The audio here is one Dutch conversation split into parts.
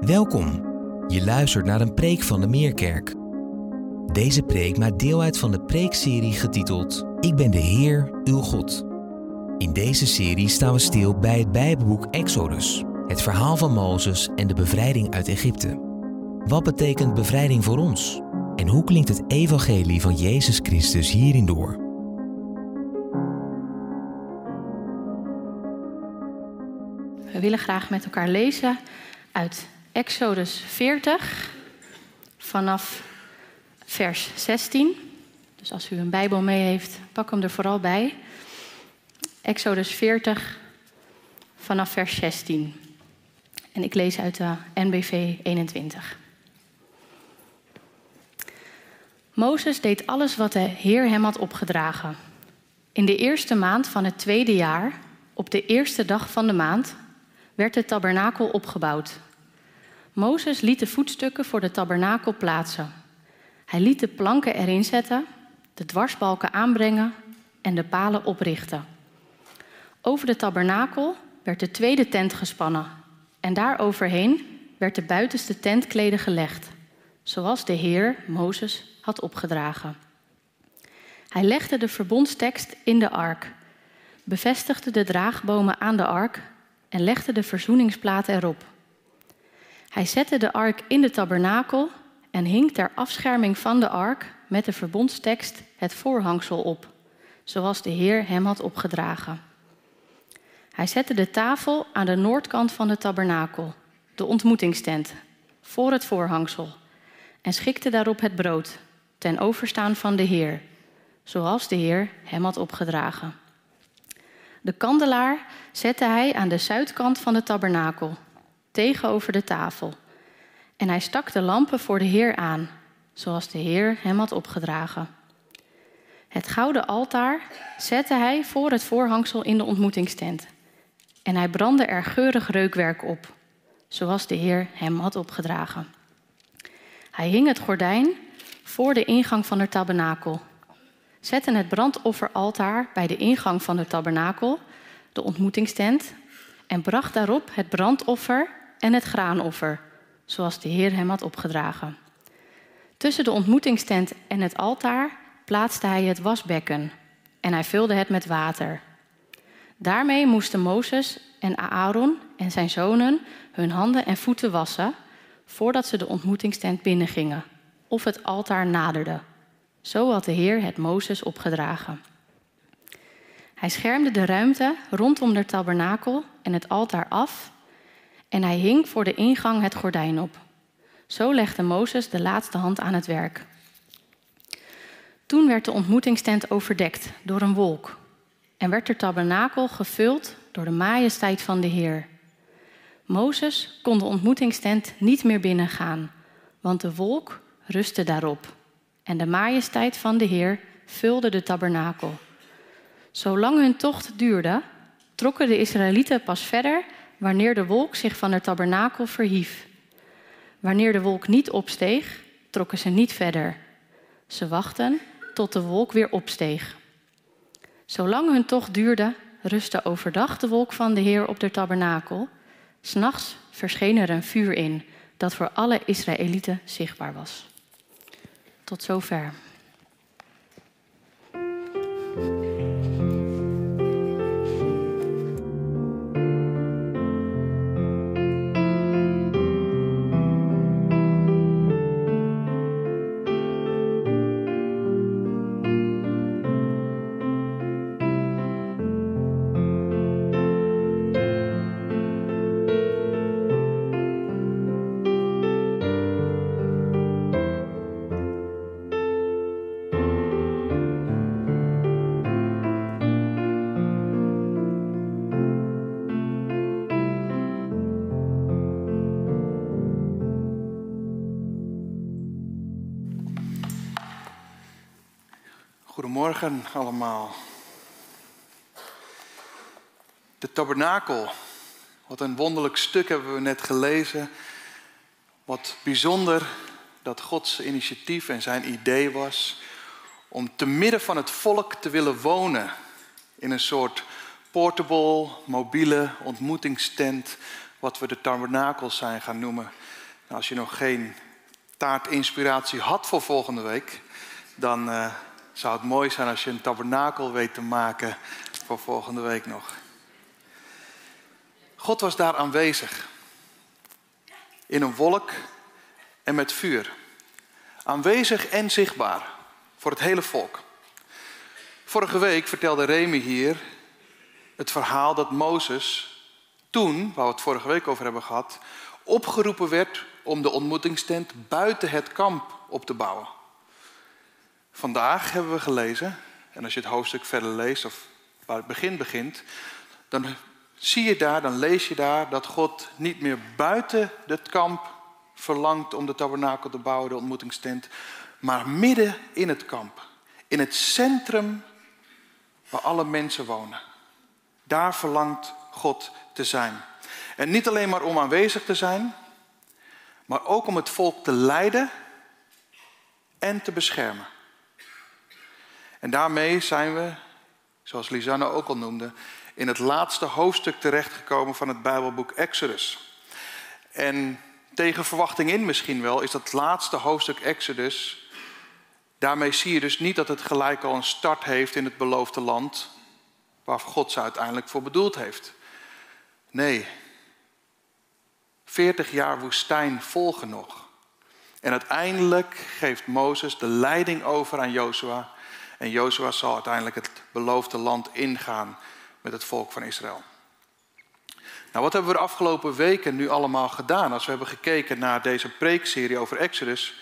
Welkom. Je luistert naar een preek van de Meerkerk. Deze preek maakt deel uit van de preekserie getiteld Ik ben de Heer, uw God. In deze serie staan we stil bij het Bijbelboek Exodus, het verhaal van Mozes en de bevrijding uit Egypte. Wat betekent bevrijding voor ons? En hoe klinkt het evangelie van Jezus Christus hierin door? We willen graag met elkaar lezen uit Exodus 40 vanaf vers 16. Dus als u een Bijbel mee heeft, pak hem er vooral bij. Exodus 40 vanaf vers 16. En ik lees uit de NBV 21. Mozes deed alles wat de Heer hem had opgedragen. In de eerste maand van het tweede jaar, op de eerste dag van de maand, werd de tabernakel opgebouwd. Mozes liet de voetstukken voor de tabernakel plaatsen. Hij liet de planken erin zetten, de dwarsbalken aanbrengen en de palen oprichten. Over de tabernakel werd de tweede tent gespannen en daaroverheen werd de buitenste tentkleden gelegd, zoals de Heer Mozes had opgedragen. Hij legde de verbondstekst in de ark, bevestigde de draagbomen aan de ark en legde de verzoeningsplaat erop. Hij zette de ark in de tabernakel en hing ter afscherming van de ark met de verbondstekst het voorhangsel op, zoals de Heer hem had opgedragen. Hij zette de tafel aan de noordkant van de tabernakel, de ontmoetingstent, voor het voorhangsel, en schikte daarop het brood, ten overstaan van de Heer, zoals de Heer hem had opgedragen. De kandelaar zette hij aan de zuidkant van de tabernakel, tegenover de tafel. En hij stak de lampen voor de Heer aan, zoals de Heer hem had opgedragen. Het gouden altaar zette hij voor het voorhangsel in de ontmoetingstent. En hij brandde er geurig reukwerk op, zoals de Heer hem had opgedragen. Hij hing het gordijn voor de ingang van de tabernakel zette het brandofferaltaar bij de ingang van de tabernakel, de ontmoetingstent, en bracht daarop het brandoffer en het graanoffer, zoals de Heer hem had opgedragen. Tussen de ontmoetingstent en het altaar plaatste hij het wasbekken en hij vulde het met water. Daarmee moesten Mozes en Aaron en zijn zonen hun handen en voeten wassen voordat ze de ontmoetingstent binnengingen of het altaar naderden. Zo had de Heer het Mozes opgedragen. Hij schermde de ruimte rondom de tabernakel en het altaar af en hij hing voor de ingang het gordijn op. Zo legde Mozes de laatste hand aan het werk. Toen werd de ontmoetingstent overdekt door een wolk en werd de tabernakel gevuld door de majesteit van de Heer. Mozes kon de ontmoetingstent niet meer binnengaan, want de wolk rustte daarop en de majesteit van de Heer vulde de tabernakel. Zolang hun tocht duurde, trokken de Israëlieten pas verder wanneer de wolk zich van de tabernakel verhief. Wanneer de wolk niet opsteeg, trokken ze niet verder. Ze wachten tot de wolk weer opsteeg. Zolang hun tocht duurde, rustte overdag de wolk van de Heer op de tabernakel. S'nachts verscheen er een vuur in, dat voor alle Israëlieten zichtbaar was. Tot zover. Goedemorgen allemaal. De tabernakel. Wat een wonderlijk stuk hebben we net gelezen. Wat bijzonder dat Gods initiatief en zijn idee was om te midden van het volk te willen wonen in een soort portable, mobiele ontmoetingstent wat we de tabernakels zijn gaan noemen. Nou, als je nog geen taartinspiratie had voor volgende week, dan uh, zou het mooi zijn als je een tabernakel weet te maken voor volgende week nog. God was daar aanwezig. In een wolk en met vuur. Aanwezig en zichtbaar voor het hele volk. Vorige week vertelde Remy hier het verhaal dat Mozes toen, waar we het vorige week over hebben gehad, opgeroepen werd om de ontmoetingstent buiten het kamp op te bouwen. Vandaag hebben we gelezen, en als je het hoofdstuk verder leest, of waar het begin begint, dan zie je daar, dan lees je daar dat God niet meer buiten het kamp verlangt om de tabernakel te bouwen, de ontmoetingstent, maar midden in het kamp. In het centrum waar alle mensen wonen. Daar verlangt God te zijn. En niet alleen maar om aanwezig te zijn, maar ook om het volk te leiden en te beschermen. En daarmee zijn we, zoals Lisanne ook al noemde, in het laatste hoofdstuk terechtgekomen van het Bijbelboek Exodus. En tegen verwachting in misschien wel is dat laatste hoofdstuk Exodus. Daarmee zie je dus niet dat het gelijk al een start heeft in het beloofde land, waar God ze uiteindelijk voor bedoeld heeft. Nee, 40 jaar woestijn volgen nog. En uiteindelijk geeft Mozes de leiding over aan Jozua. En Jozua zal uiteindelijk het beloofde land ingaan met het volk van Israël. Nou, wat hebben we de afgelopen weken nu allemaal gedaan als we hebben gekeken naar deze preekserie over Exodus?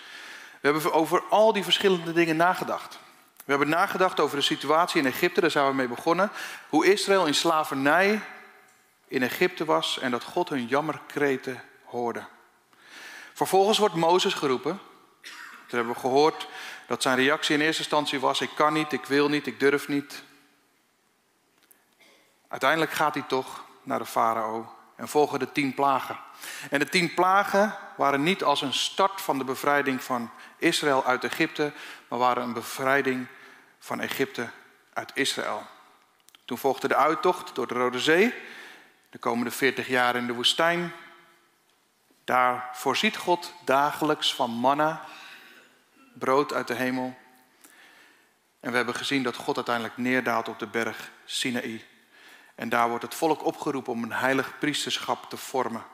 We hebben over al die verschillende dingen nagedacht. We hebben nagedacht over de situatie in Egypte, daar zijn we mee begonnen. Hoe Israël in slavernij in Egypte was en dat God hun jammerkreten hoorde. Vervolgens wordt Mozes geroepen. Toen hebben we gehoord dat zijn reactie in eerste instantie was: ik kan niet, ik wil niet, ik durf niet. Uiteindelijk gaat hij toch naar de farao en volgen de tien plagen. En de tien plagen waren niet als een start van de bevrijding van Israël uit Egypte, maar waren een bevrijding van Egypte uit Israël. Toen volgde de uittocht door de Rode Zee, de komende 40 jaar in de woestijn. Daar voorziet God dagelijks van manna, brood uit de hemel. En we hebben gezien dat God uiteindelijk neerdaalt op de berg Sinaï. En daar wordt het volk opgeroepen om een heilig priesterschap te vormen.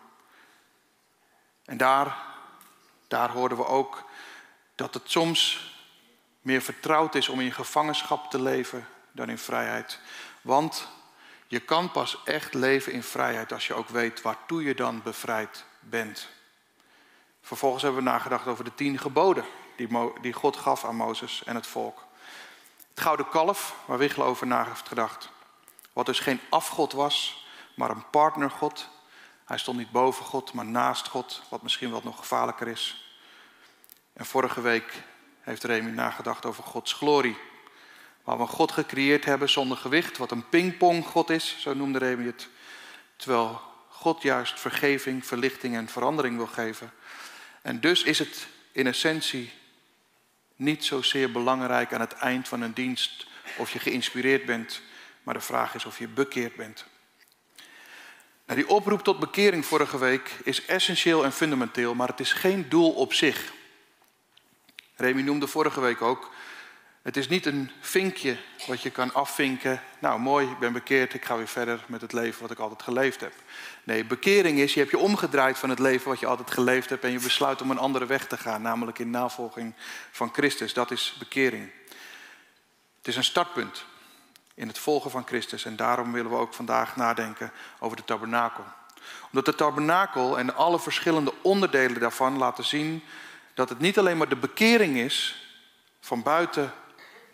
En daar, daar hoorden we ook dat het soms meer vertrouwd is om in gevangenschap te leven dan in vrijheid. Want je kan pas echt leven in vrijheid als je ook weet waartoe je dan bevrijd bent. Vervolgens hebben we nagedacht over de tien geboden die, God gaf aan Mozes en het volk. Het gouden kalf, waar Wichel over na heeft gedacht. Wat dus geen afgod was, maar een partnergod. Hij stond niet boven God, maar naast God, wat misschien wel nog gevaarlijker is. En vorige week heeft Remy nagedacht over Gods glorie. Waar we God gecreëerd hebben zonder gewicht, wat een pingponggod is, zo noemde Remy het. Terwijl God juist vergeving, verlichting en verandering wil geven. En dus is het in essentie niet zozeer belangrijk aan het eind van een dienst of je geïnspireerd bent, maar de vraag is of je bekeerd bent. Nou, die oproep tot bekering vorige week is essentieel en fundamenteel, maar het is geen doel op zich. Remy noemde vorige week ook het is niet een vinkje wat je kan afvinken. Nou, mooi, ik ben bekeerd, ik ga weer verder met het leven wat ik altijd geleefd heb. Nee, bekering is, je hebt je omgedraaid van het leven wat je altijd geleefd hebt en je besluit om een andere weg te gaan, namelijk in navolging van Christus. Dat is bekering. Het is een startpunt in het volgen van Christus en daarom willen we ook vandaag nadenken over de tabernakel. Omdat de tabernakel en alle verschillende onderdelen daarvan laten zien dat het niet alleen maar de bekering is van buiten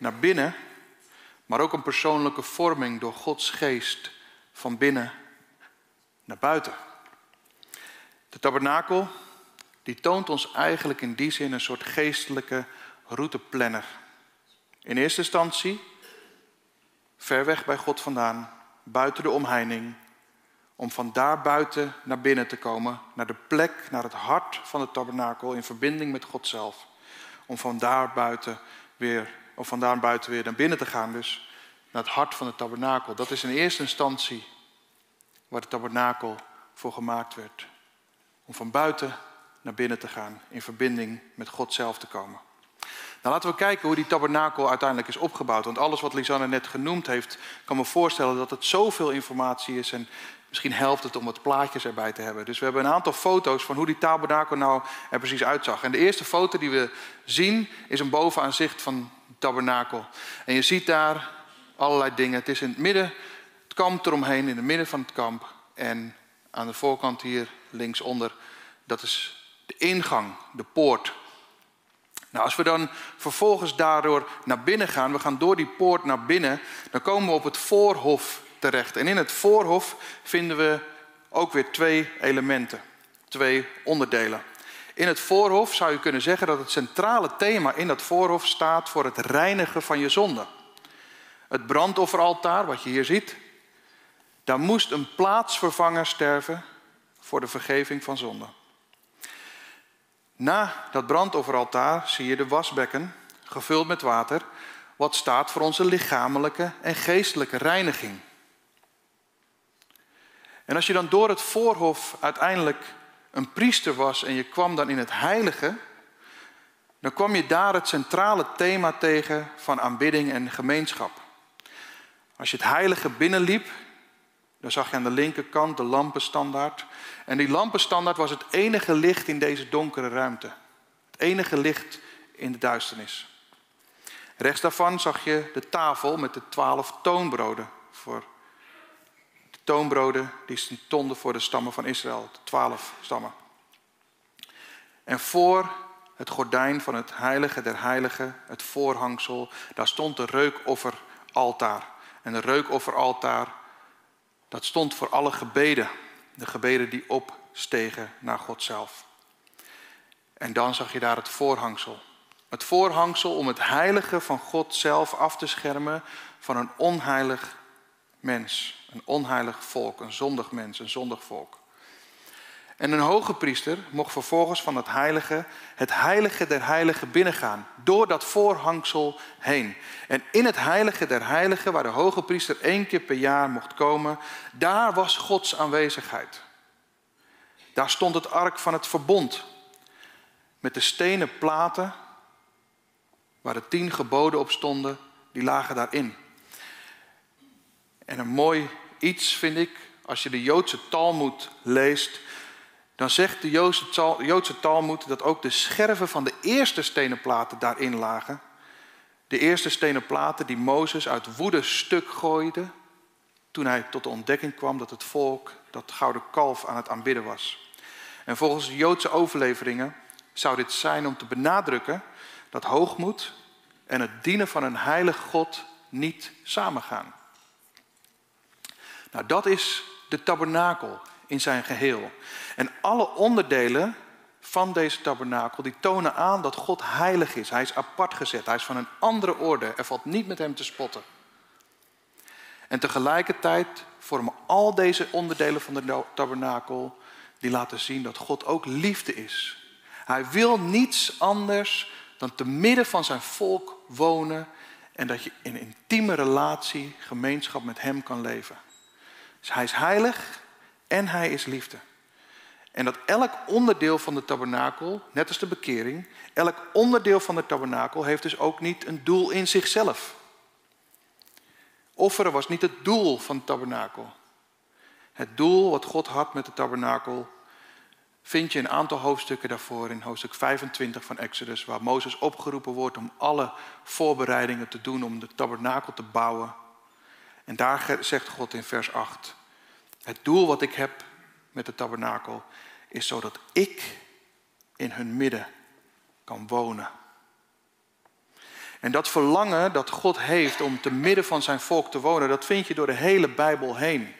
naar binnen, maar ook een persoonlijke vorming door Gods geest van binnen naar buiten. De tabernakel die toont ons eigenlijk in die zin een soort geestelijke routeplanner. In eerste instantie ver weg bij God vandaan, buiten de omheining, om van daar buiten naar binnen te komen, naar de plek, naar het hart van het tabernakel in verbinding met God zelf. Om van daar buiten weer of vandaan buiten weer naar binnen te gaan. Dus naar het hart van het tabernakel. Dat is in eerste instantie waar de tabernakel voor gemaakt werd. Om van buiten naar binnen te gaan, in verbinding met God zelf te komen. Nou, laten we kijken hoe die tabernakel uiteindelijk is opgebouwd. Want alles wat Lisanne net genoemd heeft, kan me voorstellen dat het zoveel informatie is. En misschien helpt het om wat plaatjes erbij te hebben. Dus we hebben een aantal foto's van hoe die tabernakel nou er precies uitzag. En de eerste foto die we zien is een bovenaanzicht van tabernakel. En je ziet daar allerlei dingen. Het is in het midden, het kamp eromheen, in het midden van het kamp. En aan de voorkant hier linksonder, dat is de ingang, de poort. Nou, als we dan vervolgens daardoor naar binnen gaan, we gaan door die poort naar binnen, dan komen we op het voorhof terecht. En in het voorhof vinden we ook weer twee elementen, twee onderdelen. In het voorhof zou je kunnen zeggen dat het centrale thema in dat voorhof staat voor het reinigen van je zonde. Het brandofferaltaar, wat je hier ziet, daar moest een plaatsvervanger sterven voor de vergeving van zonde. Na dat brandofferaltaar zie je de wasbekken, gevuld met water, wat staat voor onze lichamelijke en geestelijke reiniging. En als je dan door het voorhof uiteindelijk een priester was en je kwam dan in het heilige, dan kwam je daar het centrale thema tegen van aanbidding en gemeenschap. Als je het heilige binnenliep, dan zag je aan de linkerkant de lampenstandaard. En die lampenstandaard was het enige licht in deze donkere ruimte. Het enige licht in de duisternis. Rechts daarvan zag je de tafel met de twaalf toonbroden. Voor toonbroden die stonden voor de stammen van Israël. De twaalf stammen. En voor het gordijn van het heilige der heiligen, het voorhangsel, daar stond de reukofferaltaar. En de reukofferaltaar dat stond voor alle gebeden. De gebeden die opstegen naar God zelf. En dan zag je daar het voorhangsel. Het voorhangsel om het heilige van God zelf af te schermen van een onheilig mens. Een onheilig volk, een zondig mens, een zondig volk. En een hoge priester mocht vervolgens van het heilige, het heilige der heiligen binnengaan, door dat voorhangsel heen. En in het heilige der heiligen, waar de hoge priester één keer per jaar mocht komen, daar was Gods aanwezigheid. Daar stond het ark van het verbond, met de stenen platen, waar de tien geboden op stonden, die lagen daarin. En een mooi iets vind ik, als je de Joodse Talmud leest, dan zegt de Joodse Talmud dat ook de scherven van de eerste stenen platen daarin lagen. De eerste stenen platen die Mozes uit woede stuk gooide toen hij tot de ontdekking kwam dat het volk dat gouden kalf aan het aanbidden was. En volgens de Joodse overleveringen zou dit zijn om te benadrukken dat hoogmoed en het dienen van een heilig God niet samengaan. Nou, dat is de tabernakel in zijn geheel. En alle onderdelen van deze tabernakel, die tonen aan dat God heilig is. Hij is apart gezet, hij is van een andere orde. Er valt niet met hem te spotten. En tegelijkertijd vormen al deze onderdelen van de tabernakel, die laten zien dat God ook liefde is. Hij wil niets anders dan te midden van zijn volk wonen en dat je in intieme relatie, gemeenschap met hem kan leven. Dus hij is heilig en hij is liefde. En dat elk onderdeel van de tabernakel, net als de bekering, elk onderdeel van de tabernakel heeft dus ook niet een doel in zichzelf. Offeren was niet het doel van de tabernakel. Het doel wat God had met de tabernakel vind je een aantal hoofdstukken daarvoor in hoofdstuk 25 van Exodus, waar Mozes opgeroepen wordt om alle voorbereidingen te doen om de tabernakel te bouwen. En daar zegt God in vers 8, het doel wat ik heb met de tabernakel is zodat ik in hun midden kan wonen. En dat verlangen dat God heeft om te midden van zijn volk te wonen, dat vind je door de hele Bijbel heen.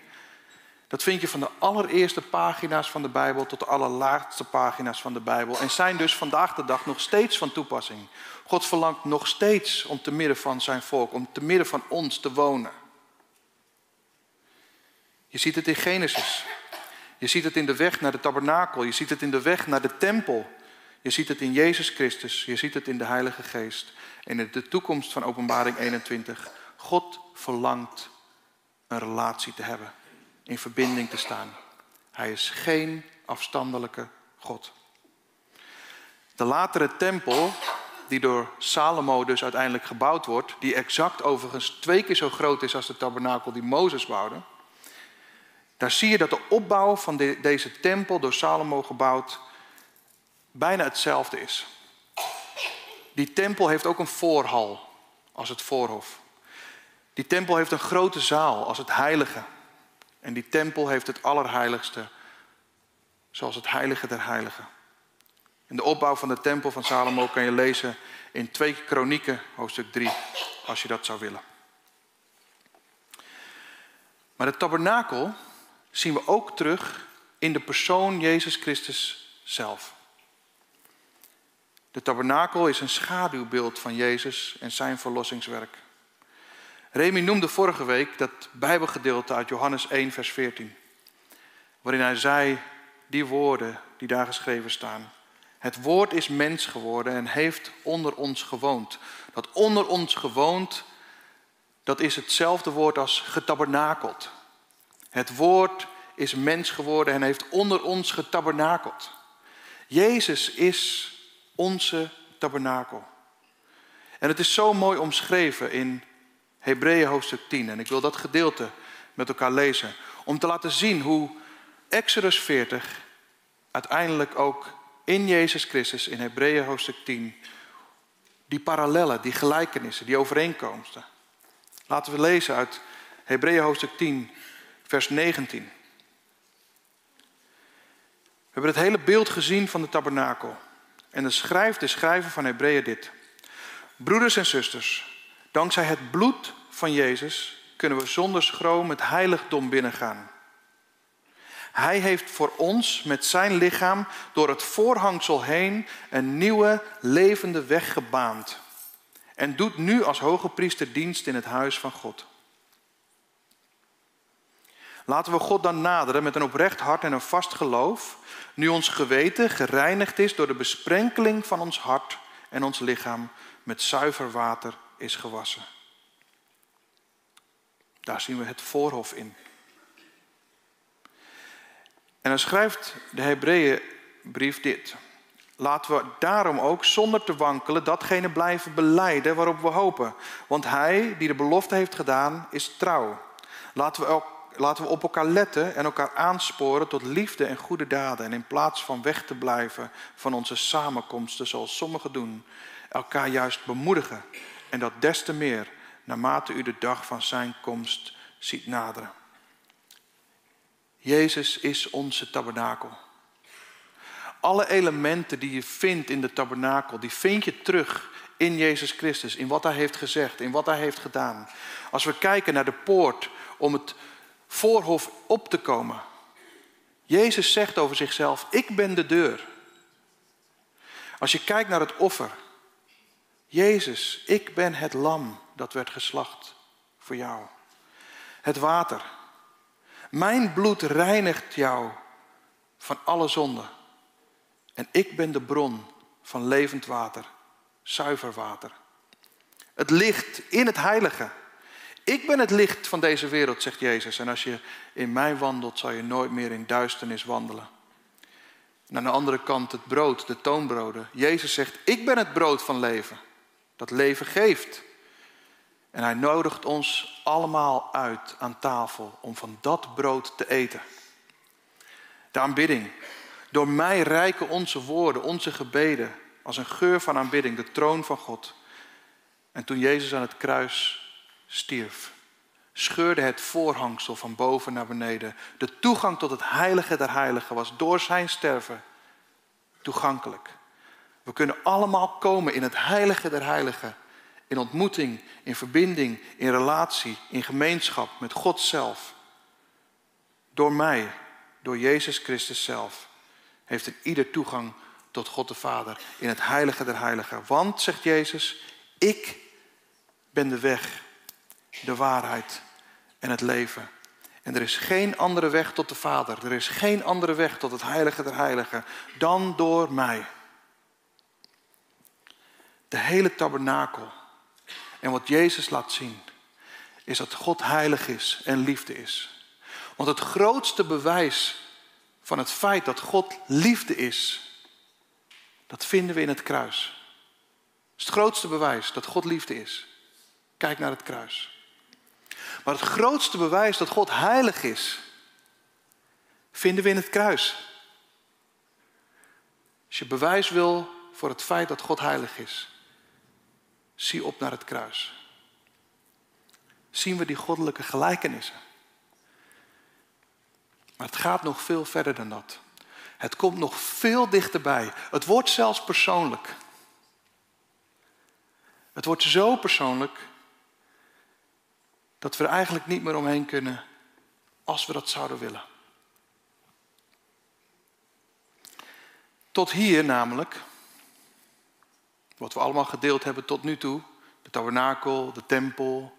Dat vind je van de allereerste pagina's van de Bijbel tot de allerlaatste pagina's van de Bijbel. En zijn dus vandaag de dag nog steeds van toepassing. God verlangt nog steeds om te midden van zijn volk, om te midden van ons te wonen. Je ziet het in Genesis. Je ziet het in de weg naar de tabernakel. Je ziet het in de weg naar de tempel. Je ziet het in Jezus Christus. Je ziet het in de Heilige Geest. En in de toekomst van Openbaring 21. God verlangt een relatie te hebben. In verbinding te staan. Hij is geen afstandelijke God. De latere tempel, die door Salomo dus uiteindelijk gebouwd wordt, die exact overigens twee keer zo groot is als de tabernakel die Mozes bouwde, daar zie je dat de opbouw van deze tempel door Salomo gebouwd bijna hetzelfde is. Die tempel heeft ook een voorhal als het voorhof. Die tempel heeft een grote zaal als het heilige. En die tempel heeft het allerheiligste, zoals het heilige der heiligen. En de opbouw van de tempel van Salomo kan je lezen in 2 Kronieken, hoofdstuk 3, als je dat zou willen. Maar de tabernakel zien we ook terug in de persoon Jezus Christus zelf. De tabernakel is een schaduwbeeld van Jezus en zijn verlossingswerk. Remy noemde vorige week dat Bijbelgedeelte uit Johannes 1, vers 14, waarin hij zei die woorden die daar geschreven staan. Het woord is mens geworden en heeft onder ons gewoond. Dat onder ons gewoond, dat is hetzelfde woord als getabernakeld. Het woord is mens geworden en heeft onder ons getabernakeld. Jezus is onze tabernakel. En het is zo mooi omschreven in Hebreeën hoofdstuk 10. En ik wil dat gedeelte met elkaar lezen. Om te laten zien hoe Exodus 40 uiteindelijk ook in Jezus Christus, in Hebreeën hoofdstuk 10, die parallellen, die gelijkenissen, die overeenkomsten. Laten we lezen uit Hebreeën hoofdstuk 10, vers 19. We hebben het hele beeld gezien van de tabernakel. En dan schrijft de schrijver van Hebreeën dit. Broeders en zusters, dankzij het bloed van Jezus kunnen we zonder schroom het heiligdom binnengaan. Hij heeft voor ons met zijn lichaam door het voorhangsel heen een nieuwe levende weg gebaand. En doet nu als hoge priester dienst in het huis van God. Laten we God dan naderen met een oprecht hart en een vast geloof, nu ons geweten gereinigd is door de besprenkeling van ons hart en ons lichaam met zuiver water is gewassen. Daar zien we het voorhof in. En dan schrijft de Hebreeënbrief dit. Laten we daarom ook zonder te wankelen datgene blijven beleiden waarop we hopen. Want hij die de belofte heeft gedaan is trouw. Laten we, laten we op elkaar letten en elkaar aansporen tot liefde en goede daden. En in plaats van weg te blijven van onze samenkomsten zoals sommigen doen, elkaar juist bemoedigen. En dat des te meer naarmate u de dag van zijn komst ziet naderen. Jezus is onze tabernakel. Alle elementen die je vindt in de tabernakel, die vind je terug in Jezus Christus, in wat Hij heeft gezegd, in wat Hij heeft gedaan. Als we kijken naar de poort om het voorhof op te komen. Jezus zegt over zichzelf, ik ben de deur. Als je kijkt naar het offer. Jezus, ik ben het lam dat werd geslacht voor jou. Het water. Mijn bloed reinigt jou van alle zonde. En ik ben de bron van levend water, zuiver water. Het licht in het heilige. Ik ben het licht van deze wereld, zegt Jezus. En als je in mij wandelt, zal je nooit meer in duisternis wandelen. En aan de andere kant het brood, de toonbroden. Jezus zegt, ik ben het brood van leven. Dat leven geeft. En hij nodigt ons allemaal uit aan tafel om van dat brood te eten. De aanbidding. Door mij rijken onze woorden, onze gebeden als een geur van aanbidding, de troon van God. En toen Jezus aan het kruis stierf, scheurde het voorhangsel van boven naar beneden. De toegang tot het heilige der heiligen was door zijn sterven toegankelijk. We kunnen allemaal komen in het heilige der heiligen in ontmoeting, in verbinding, in relatie, in gemeenschap met God zelf. Door mij, door Jezus Christus zelf, heeft een ieder toegang tot God de Vader in het heilige der heiligen. Want, zegt Jezus, ik ben de weg, de waarheid en het leven. En er is geen andere weg tot de Vader. Er is geen andere weg tot het heilige der heiligen dan door mij. De hele tabernakel en wat Jezus laat zien, is dat God heilig is en liefde is. Want het grootste bewijs van het feit dat God liefde is, dat vinden we in het kruis. Het grootste bewijs dat God liefde is. Kijk naar het kruis. Maar het grootste bewijs dat God heilig is, vinden we in het kruis. Als je bewijs wil voor het feit dat God heilig is, zie op naar het kruis. Zien we die goddelijke gelijkenissen. Maar het gaat nog veel verder dan dat. Het komt nog veel dichterbij. Het wordt zelfs persoonlijk. Het wordt zo persoonlijk dat we er eigenlijk niet meer omheen kunnen als we dat zouden willen. Tot hier namelijk, wat we allemaal gedeeld hebben tot nu toe, de tabernakel, de tempel,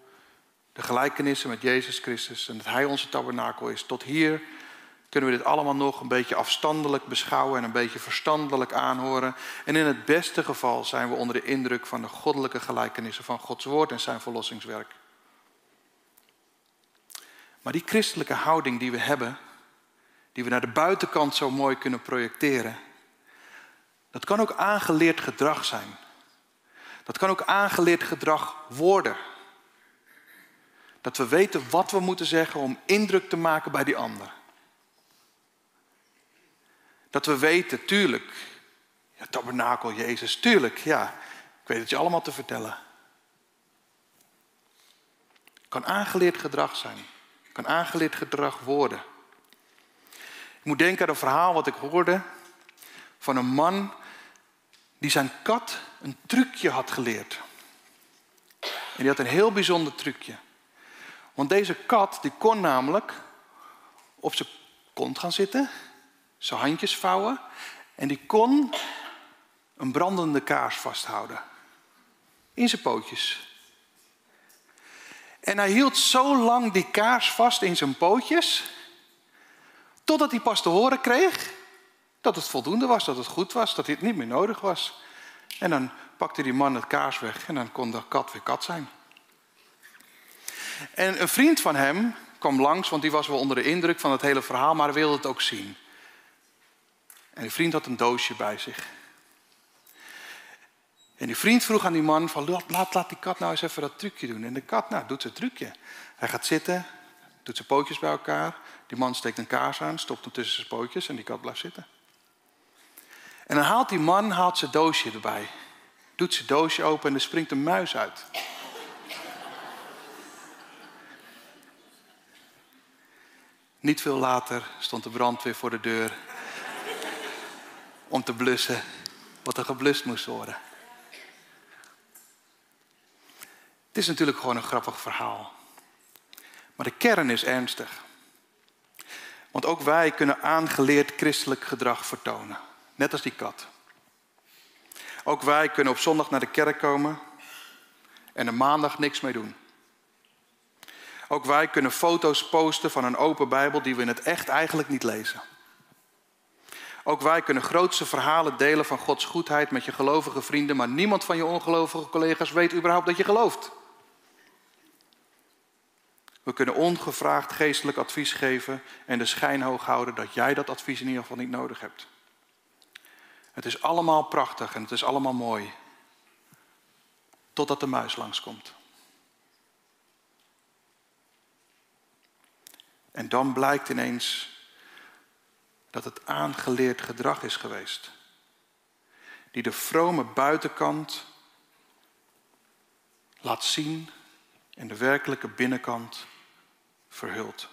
de gelijkenissen met Jezus Christus en dat Hij onze tabernakel is. Tot hier kunnen we dit allemaal nog een beetje afstandelijk beschouwen en een beetje verstandelijk aanhoren. En in het beste geval zijn we onder de indruk van de goddelijke gelijkenissen van Gods woord en zijn verlossingswerk. Maar die christelijke houding die we hebben, die we naar de buitenkant zo mooi kunnen projecteren, dat kan ook aangeleerd gedrag zijn. Dat kan ook aangeleerd gedrag worden. Dat we weten wat we moeten zeggen om indruk te maken bij die ander. Dat we weten, tuurlijk, ja, tabernakel Jezus, tuurlijk, ja, ik weet het je allemaal te vertellen. Kan aangeleerd gedrag zijn, kan aangeleerd gedrag worden. Ik moet denken aan een verhaal wat ik hoorde van een man die zijn kat een trucje had geleerd. En die had een heel bijzonder trucje. Want deze kat die kon namelijk op zijn kont gaan zitten zijn handjes vouwen en die kon een brandende kaars vasthouden. In zijn pootjes. En hij hield zo lang die kaars vast in zijn pootjes, totdat hij pas te horen kreeg dat het voldoende was, dat het goed was, dat dit niet meer nodig was. En dan pakte die man het kaars weg en dan kon de kat weer kat zijn. En een vriend van hem kwam langs, want die was wel onder de indruk van het hele verhaal, maar wilde het ook zien. En die vriend had een doosje bij zich. En die vriend vroeg aan die man van, laat, laat die kat nou eens even dat trucje doen. En de kat, nou, doet zijn trucje. Hij gaat zitten, doet zijn pootjes bij elkaar. Die man steekt een kaars aan, stopt hem tussen zijn pootjes en die kat blijft zitten. En dan haalt die man haalt zijn doosje erbij. Doet zijn doosje open en er springt een muis uit. Niet veel later stond de brandweer voor de deur om te blussen wat er geblust moest worden. Het is natuurlijk gewoon een grappig verhaal. Maar de kern is ernstig. Want ook wij kunnen aangeleerd christelijk gedrag vertonen. Net als die kat. Ook wij kunnen op zondag naar de kerk komen en er maandag niks mee doen. Ook wij kunnen foto's posten van een open Bijbel die we in het echt eigenlijk niet lezen. Ook wij kunnen grootse verhalen delen van Gods goedheid met je gelovige vrienden, maar niemand van je ongelovige collega's weet überhaupt dat je gelooft. We kunnen ongevraagd geestelijk advies geven en de schijn hoog houden dat jij dat advies in ieder geval niet nodig hebt. Het is allemaal prachtig en het is allemaal mooi. Totdat de muis langskomt. En dan blijkt ineens dat het aangeleerd gedrag is geweest. Die de vrome buitenkant laat zien en de werkelijke binnenkant verhult.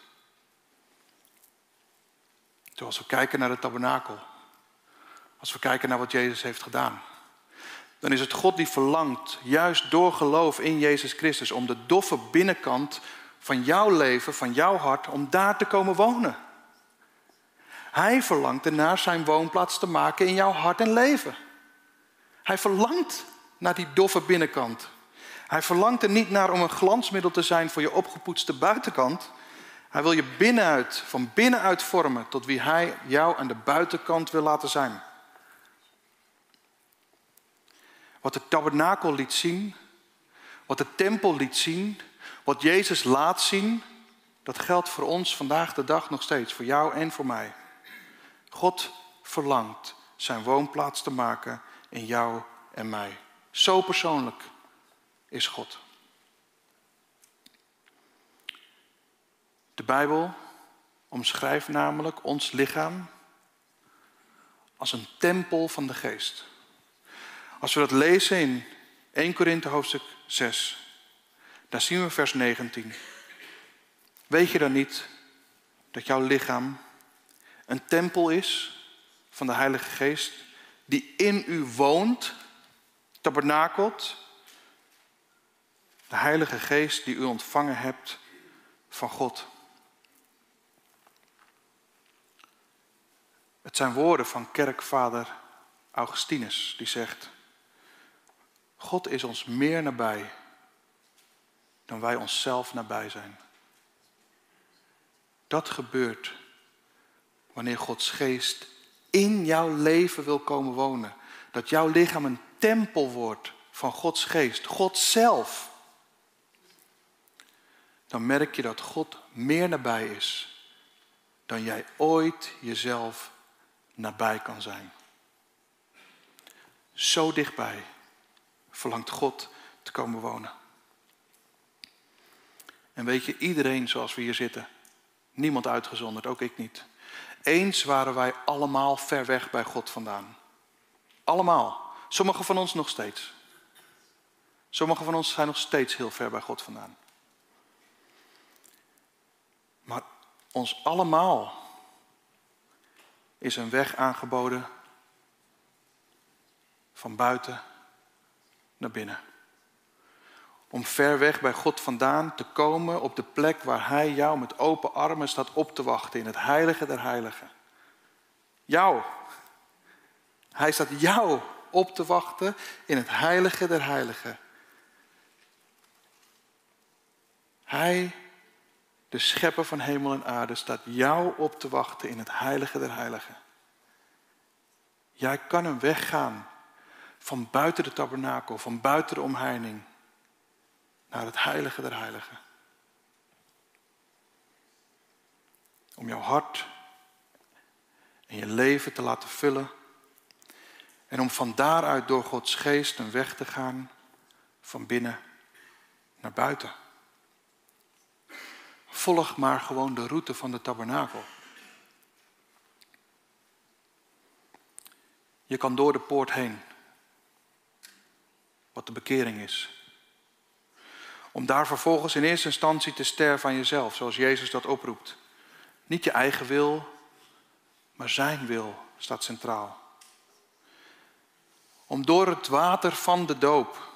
Zoals we kijken naar de tabernakel, als we kijken naar wat Jezus heeft gedaan, dan is het God die verlangt, juist door geloof in Jezus Christus, om de doffe binnenkant van jouw leven, van jouw hart, om daar te komen wonen. Hij verlangt ernaar zijn woonplaats te maken in jouw hart en leven. Hij verlangt naar die doffe binnenkant. Hij verlangt er niet naar om een glansmiddel te zijn voor je opgepoetste buitenkant. Hij wil je binnenuit, van binnenuit vormen tot wie hij jou aan de buitenkant wil laten zijn. Wat de tabernakel liet zien, wat de tempel liet zien, wat Jezus laat zien, dat geldt voor ons vandaag de dag nog steeds, voor jou en voor mij. God verlangt zijn woonplaats te maken in jou en mij. Zo persoonlijk is God. De Bijbel omschrijft namelijk ons lichaam als een tempel van de geest. Als we dat lezen in 1 Korinthe hoofdstuk 6, daar zien we vers 19. Weet je dan niet dat jouw lichaam een tempel is van de Heilige Geest die in u woont, tabernakelt? De Heilige Geest die u ontvangen hebt van God. Het zijn woorden van kerkvader Augustinus, die zegt: God is ons meer nabij dan wij onszelf nabij zijn. Dat gebeurt wanneer Gods geest in jouw leven wil komen wonen. Dat jouw lichaam een tempel wordt van Gods geest, God zelf. Dan merk je dat God meer nabij is dan jij ooit jezelf nabij kan zijn. Zo dichtbij verlangt God te komen wonen. En weet je, iedereen zoals we hier zitten, niemand uitgezonderd, ook ik niet. Eens waren wij allemaal ver weg bij God vandaan. Allemaal. Sommigen van ons nog steeds. Sommigen van ons zijn nog steeds heel ver bij God vandaan. Maar ons allemaal is een weg aangeboden van buiten naar binnen. Om ver weg bij God vandaan te komen op de plek waar Hij jou met open armen staat op te wachten in het heilige der heiligen. Jou. Hij staat jou op te wachten in het heilige der heiligen. Hij, de schepper van hemel en aarde, staat jou op te wachten in het heilige der heiligen. Jij kan hem weggaan van buiten de tabernakel, van buiten de omheining, naar het heilige der heiligen. Om jouw hart en je leven te laten vullen. En om van daaruit door Gods geest een weg te gaan van binnen naar buiten. Volg maar gewoon de route van de tabernakel. Je kan door de poort heen wat de bekering is. Om daar vervolgens in eerste instantie te sterven aan jezelf, zoals Jezus dat oproept. Niet je eigen wil, maar zijn wil staat centraal. Om door het water van de doop,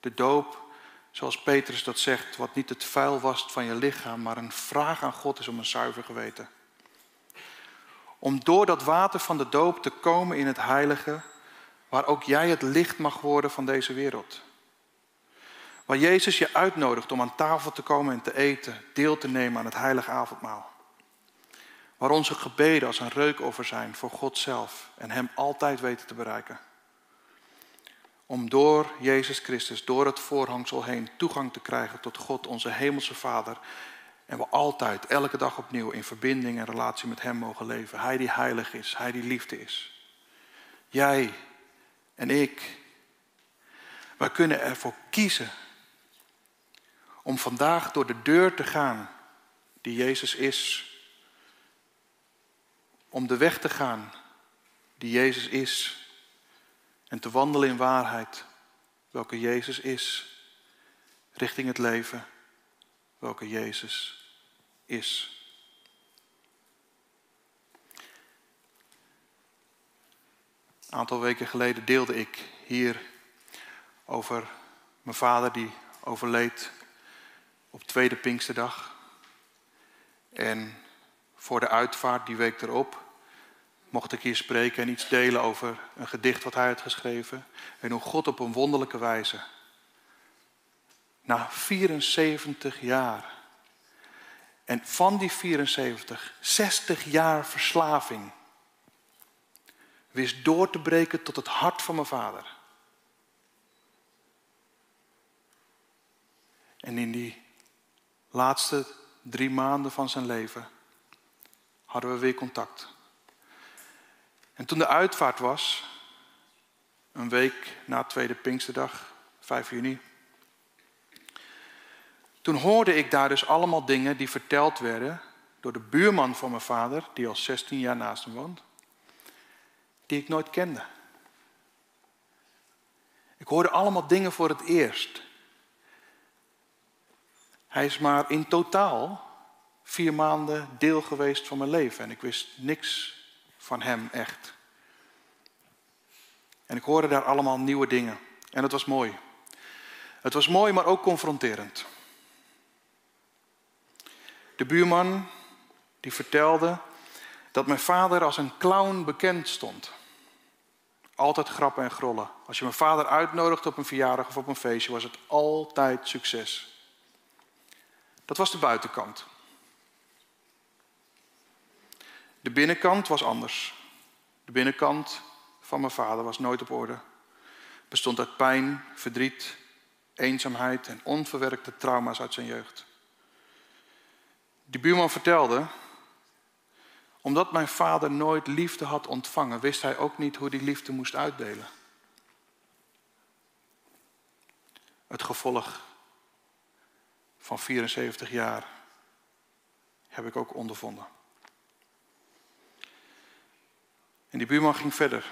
de doop, zoals Petrus dat zegt, wat niet het vuil was van je lichaam, maar een vraag aan God is om een zuiver geweten. Om door dat water van de doop te komen in het heilige, waar ook jij het licht mag worden van deze wereld. Waar Jezus je uitnodigt om aan tafel te komen en te eten, deel te nemen aan het heilige avondmaal. Waar onze gebeden als een reukoffer zijn voor God zelf en Hem altijd weten te bereiken. Om door Jezus Christus, door het voorhangsel heen, toegang te krijgen tot God, onze Hemelse Vader. En we altijd, elke dag opnieuw in verbinding en relatie met Hem mogen leven. Hij die heilig is, Hij die liefde is. Jij en ik, wij kunnen ervoor kiezen om vandaag door de deur te gaan die Jezus is. Om de weg te gaan die Jezus is. En te wandelen in waarheid, welke Jezus is. Richting het leven, welke Jezus is. Een aantal weken geleden deelde ik hier over mijn vader die overleed op tweede Pinksterdag. En voor de uitvaart die week erop mocht ik hier spreken en iets delen over een gedicht wat hij had geschreven. En hoe God op een wonderlijke wijze, na 74 jaar, en van die 74, 60 jaar verslaving, wist door te breken tot het hart van mijn vader. En in die laatste drie maanden van zijn leven hadden we weer contact. En toen de uitvaart was, een week na tweede Pinksterdag, 5 juni, toen hoorde ik daar dus allemaal dingen die verteld werden door de buurman van mijn vader, die al 16 jaar naast hem woont, die ik nooit kende. Ik hoorde allemaal dingen voor het eerst. Hij is maar in totaal vier maanden deel geweest van mijn leven en ik wist niks van hem echt. En ik hoorde daar allemaal nieuwe dingen en het was mooi. Het was mooi, maar ook confronterend. De buurman die vertelde dat mijn vader als een clown bekend stond. Altijd grappen en grollen. Als je mijn vader uitnodigde op een verjaardag of op een feestje, was het altijd succes. Dat was de buitenkant. De binnenkant was anders. De binnenkant van mijn vader was nooit op orde. Bestond uit pijn, verdriet, eenzaamheid en onverwerkte trauma's uit zijn jeugd. Die buurman vertelde, omdat mijn vader nooit liefde had ontvangen, wist hij ook niet hoe die liefde moest uitdelen. Het gevolg van 74 jaar heb ik ook ondervonden. En die buurman ging verder.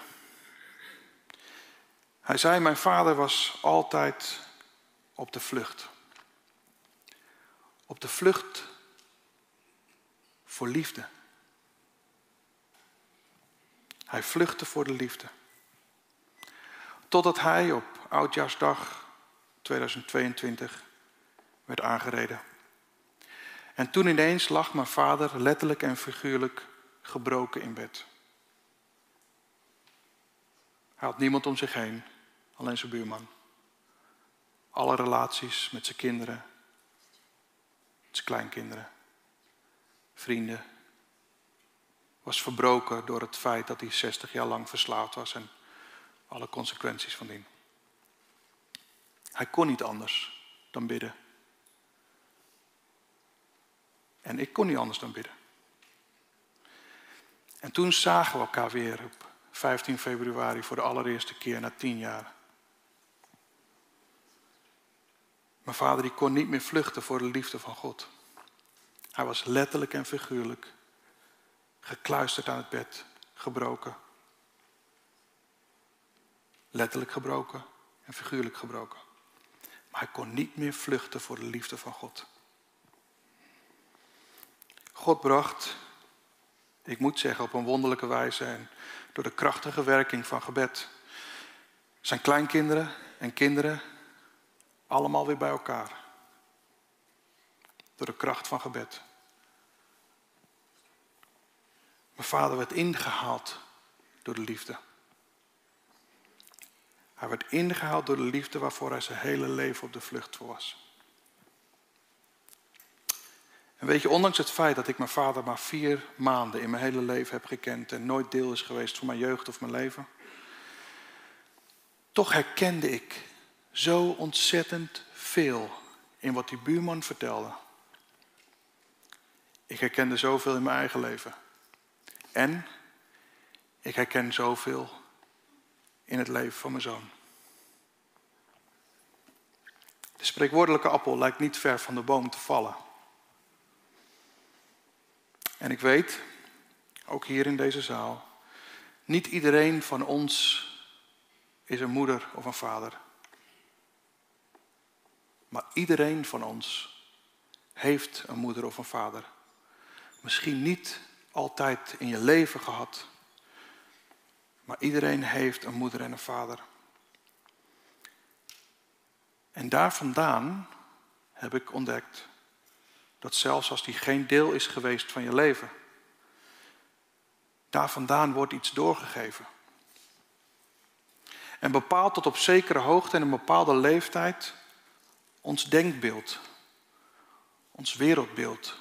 Hij zei, mijn vader was altijd op de vlucht. Op de vlucht voor liefde. Hij vluchtte voor de liefde. Totdat hij op oudjaarsdag 2022 werd aangereden. En toen ineens lag mijn vader letterlijk en figuurlijk gebroken in bed. Had niemand om zich heen, alleen zijn buurman. Alle relaties met zijn kinderen, zijn kleinkinderen, vrienden, was verbroken door het feit dat hij 60 jaar lang verslaafd was en alle consequenties van dien. Hij kon niet anders dan bidden. En ik kon niet anders dan bidden. En toen zagen we elkaar weer op 15 februari voor de allereerste keer na tien jaar. Mijn vader die kon niet meer vluchten voor de liefde van God. Hij was letterlijk en figuurlijk gekluisterd aan het bed, gebroken. Letterlijk gebroken en figuurlijk gebroken. Maar hij kon niet meer vluchten voor de liefde van God. God bracht, ik moet zeggen op een wonderlijke wijze en door de krachtige werking van gebed, zijn kleinkinderen en kinderen allemaal weer bij elkaar. Door de kracht van gebed. Mijn vader werd ingehaald door de liefde. Hij werd ingehaald door de liefde waarvoor hij zijn hele leven op de vlucht was. En weet je, ondanks het feit dat ik mijn vader maar vier maanden in mijn hele leven heb gekend en nooit deel is geweest van mijn jeugd of mijn leven, toch herkende ik zo ontzettend veel in wat die buurman vertelde. Ik herkende zoveel in mijn eigen leven. En ik herken zoveel in het leven van mijn zoon. De spreekwoordelijke appel lijkt niet ver van de boom te vallen. En ik weet, ook hier in deze zaal, niet iedereen van ons is een moeder of een vader. Maar iedereen van ons heeft een moeder of een vader. Misschien niet altijd in je leven gehad. Maar iedereen heeft een moeder en een vader. En daar vandaan heb ik ontdekt dat zelfs als die geen deel is geweest van je leven, daar vandaan wordt iets doorgegeven. En bepaalt tot op zekere hoogte en een bepaalde leeftijd ons denkbeeld, ons wereldbeeld,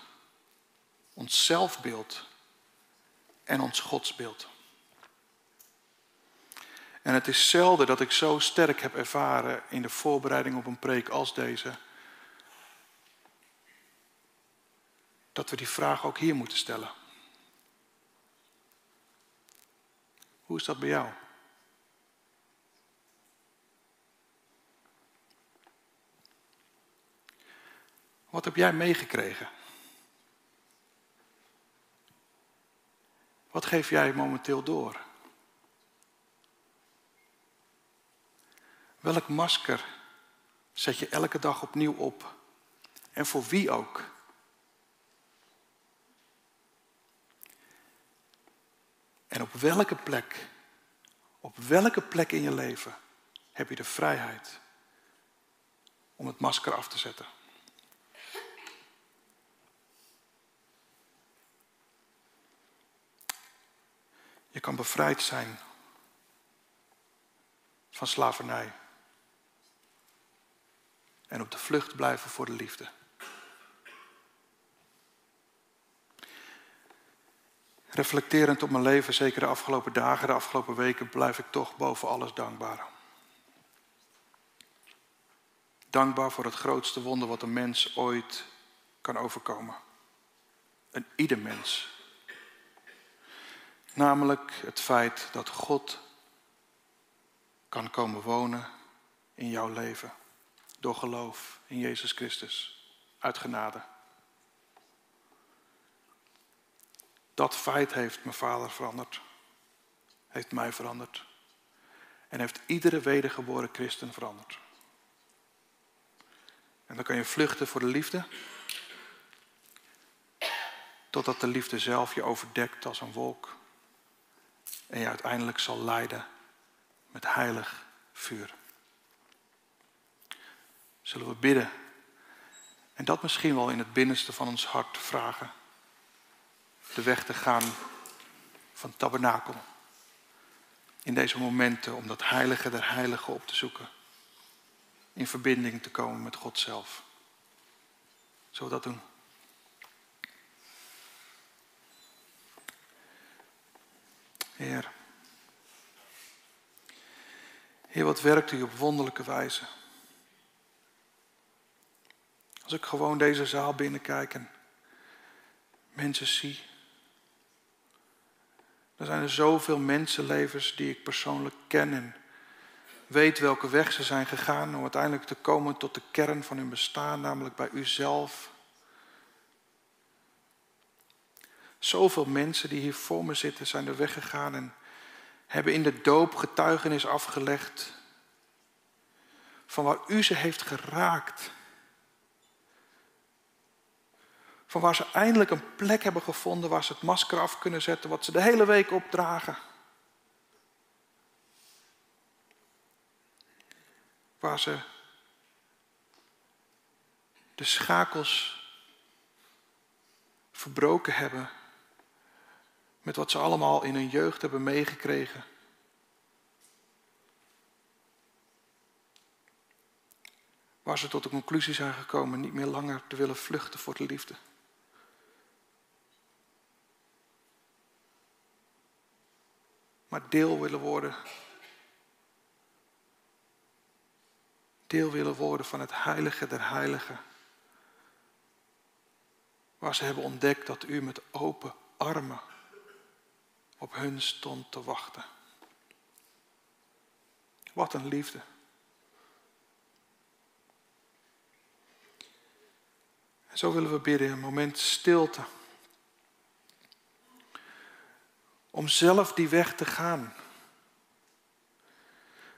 ons zelfbeeld en ons godsbeeld. En het is zelden dat ik zo sterk heb ervaren in de voorbereiding op een preek als deze, dat we die vraag ook hier moeten stellen. Hoe is dat bij jou? Wat heb jij meegekregen? Wat geef jij momenteel door? Welk masker zet je elke dag opnieuw op? En voor wie ook? En op welke plek, op welke plek in je leven heb je de vrijheid om het masker af te zetten? Je kan bevrijd zijn van slavernij. En op de vlucht blijven voor de liefde. Reflecterend op mijn leven, zeker de afgelopen dagen, de afgelopen weken, blijf ik toch boven alles dankbaar. Dankbaar voor het grootste wonder wat een mens ooit kan overkomen. Een ieder mens. Namelijk het feit dat God kan komen wonen in jouw leven. Door geloof in Jezus Christus. Uit genade. Dat feit heeft mijn vader veranderd. Heeft mij veranderd. En heeft iedere wedergeboren christen veranderd. En dan kan je vluchten voor de liefde. Totdat de liefde zelf je overdekt als een wolk. En je uiteindelijk zal leiden met heilig vuur. Zullen we bidden? En dat misschien wel in het binnenste van ons hart vragen. De weg te gaan van tabernakel. In deze momenten om dat heilige der heiligen op te zoeken. In verbinding te komen met God zelf. Zullen we dat doen? Heer. Heer, wat werkt u op wonderlijke wijze. Als ik gewoon deze zaal binnenkijk en mensen zie. Er zijn er zoveel mensenlevens die ik persoonlijk ken en weet welke weg ze zijn gegaan om uiteindelijk te komen tot de kern van hun bestaan, namelijk bij uzelf. Zoveel mensen die hier voor me zitten zijn er weggegaan en hebben in de doop getuigenis afgelegd van waar u ze heeft geraakt. Van waar ze eindelijk een plek hebben gevonden waar ze het masker af kunnen zetten, wat ze de hele week opdragen. Waar ze de schakels verbroken hebben met wat ze allemaal in hun jeugd hebben meegekregen. Waar ze tot de conclusie zijn gekomen niet meer langer te willen vluchten voor de liefde. Maar deel willen worden. Deel willen worden van het heilige der heiligen. Waar ze hebben ontdekt dat u met open armen op hun stond te wachten. Wat een liefde. En zo willen we bidden, een moment stilte. Om zelf die weg te gaan.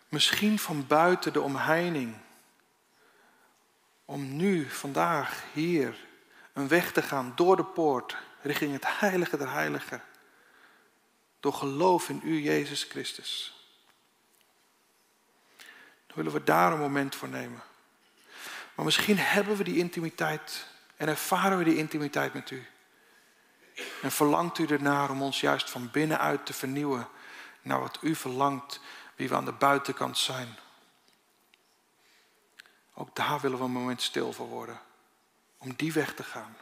Misschien van buiten de omheining. Om nu, vandaag, hier, een weg te gaan door de poort richting het heilige der heiligen. Door geloof in u, Jezus Christus. Dan willen we daar een moment voor nemen. Maar misschien hebben we die intimiteit en ervaren we die intimiteit met u. En verlangt u ernaar om ons juist van binnenuit te vernieuwen naar wat u verlangt, wie we aan de buitenkant zijn. Ook daar willen we een moment stil voor worden. Om die weg te gaan.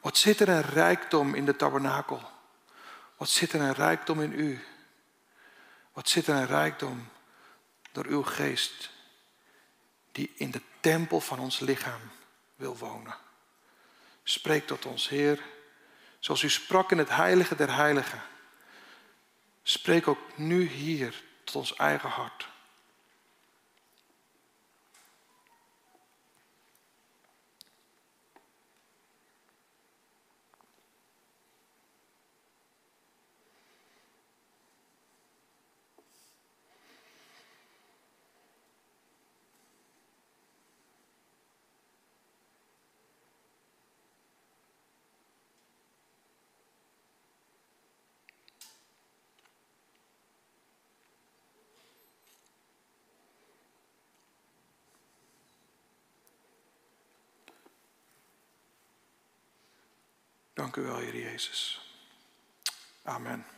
Wat zit er een rijkdom in de tabernakel? Wat zit er een rijkdom in u? Wat zit er een rijkdom door uw geest die in de tempel van ons lichaam wil wonen? Spreek tot ons, Heer, zoals u sprak in het heilige der heiligen. Spreek ook nu hier tot ons eigen hart. Dank u wel, Heer Jezus. Amen.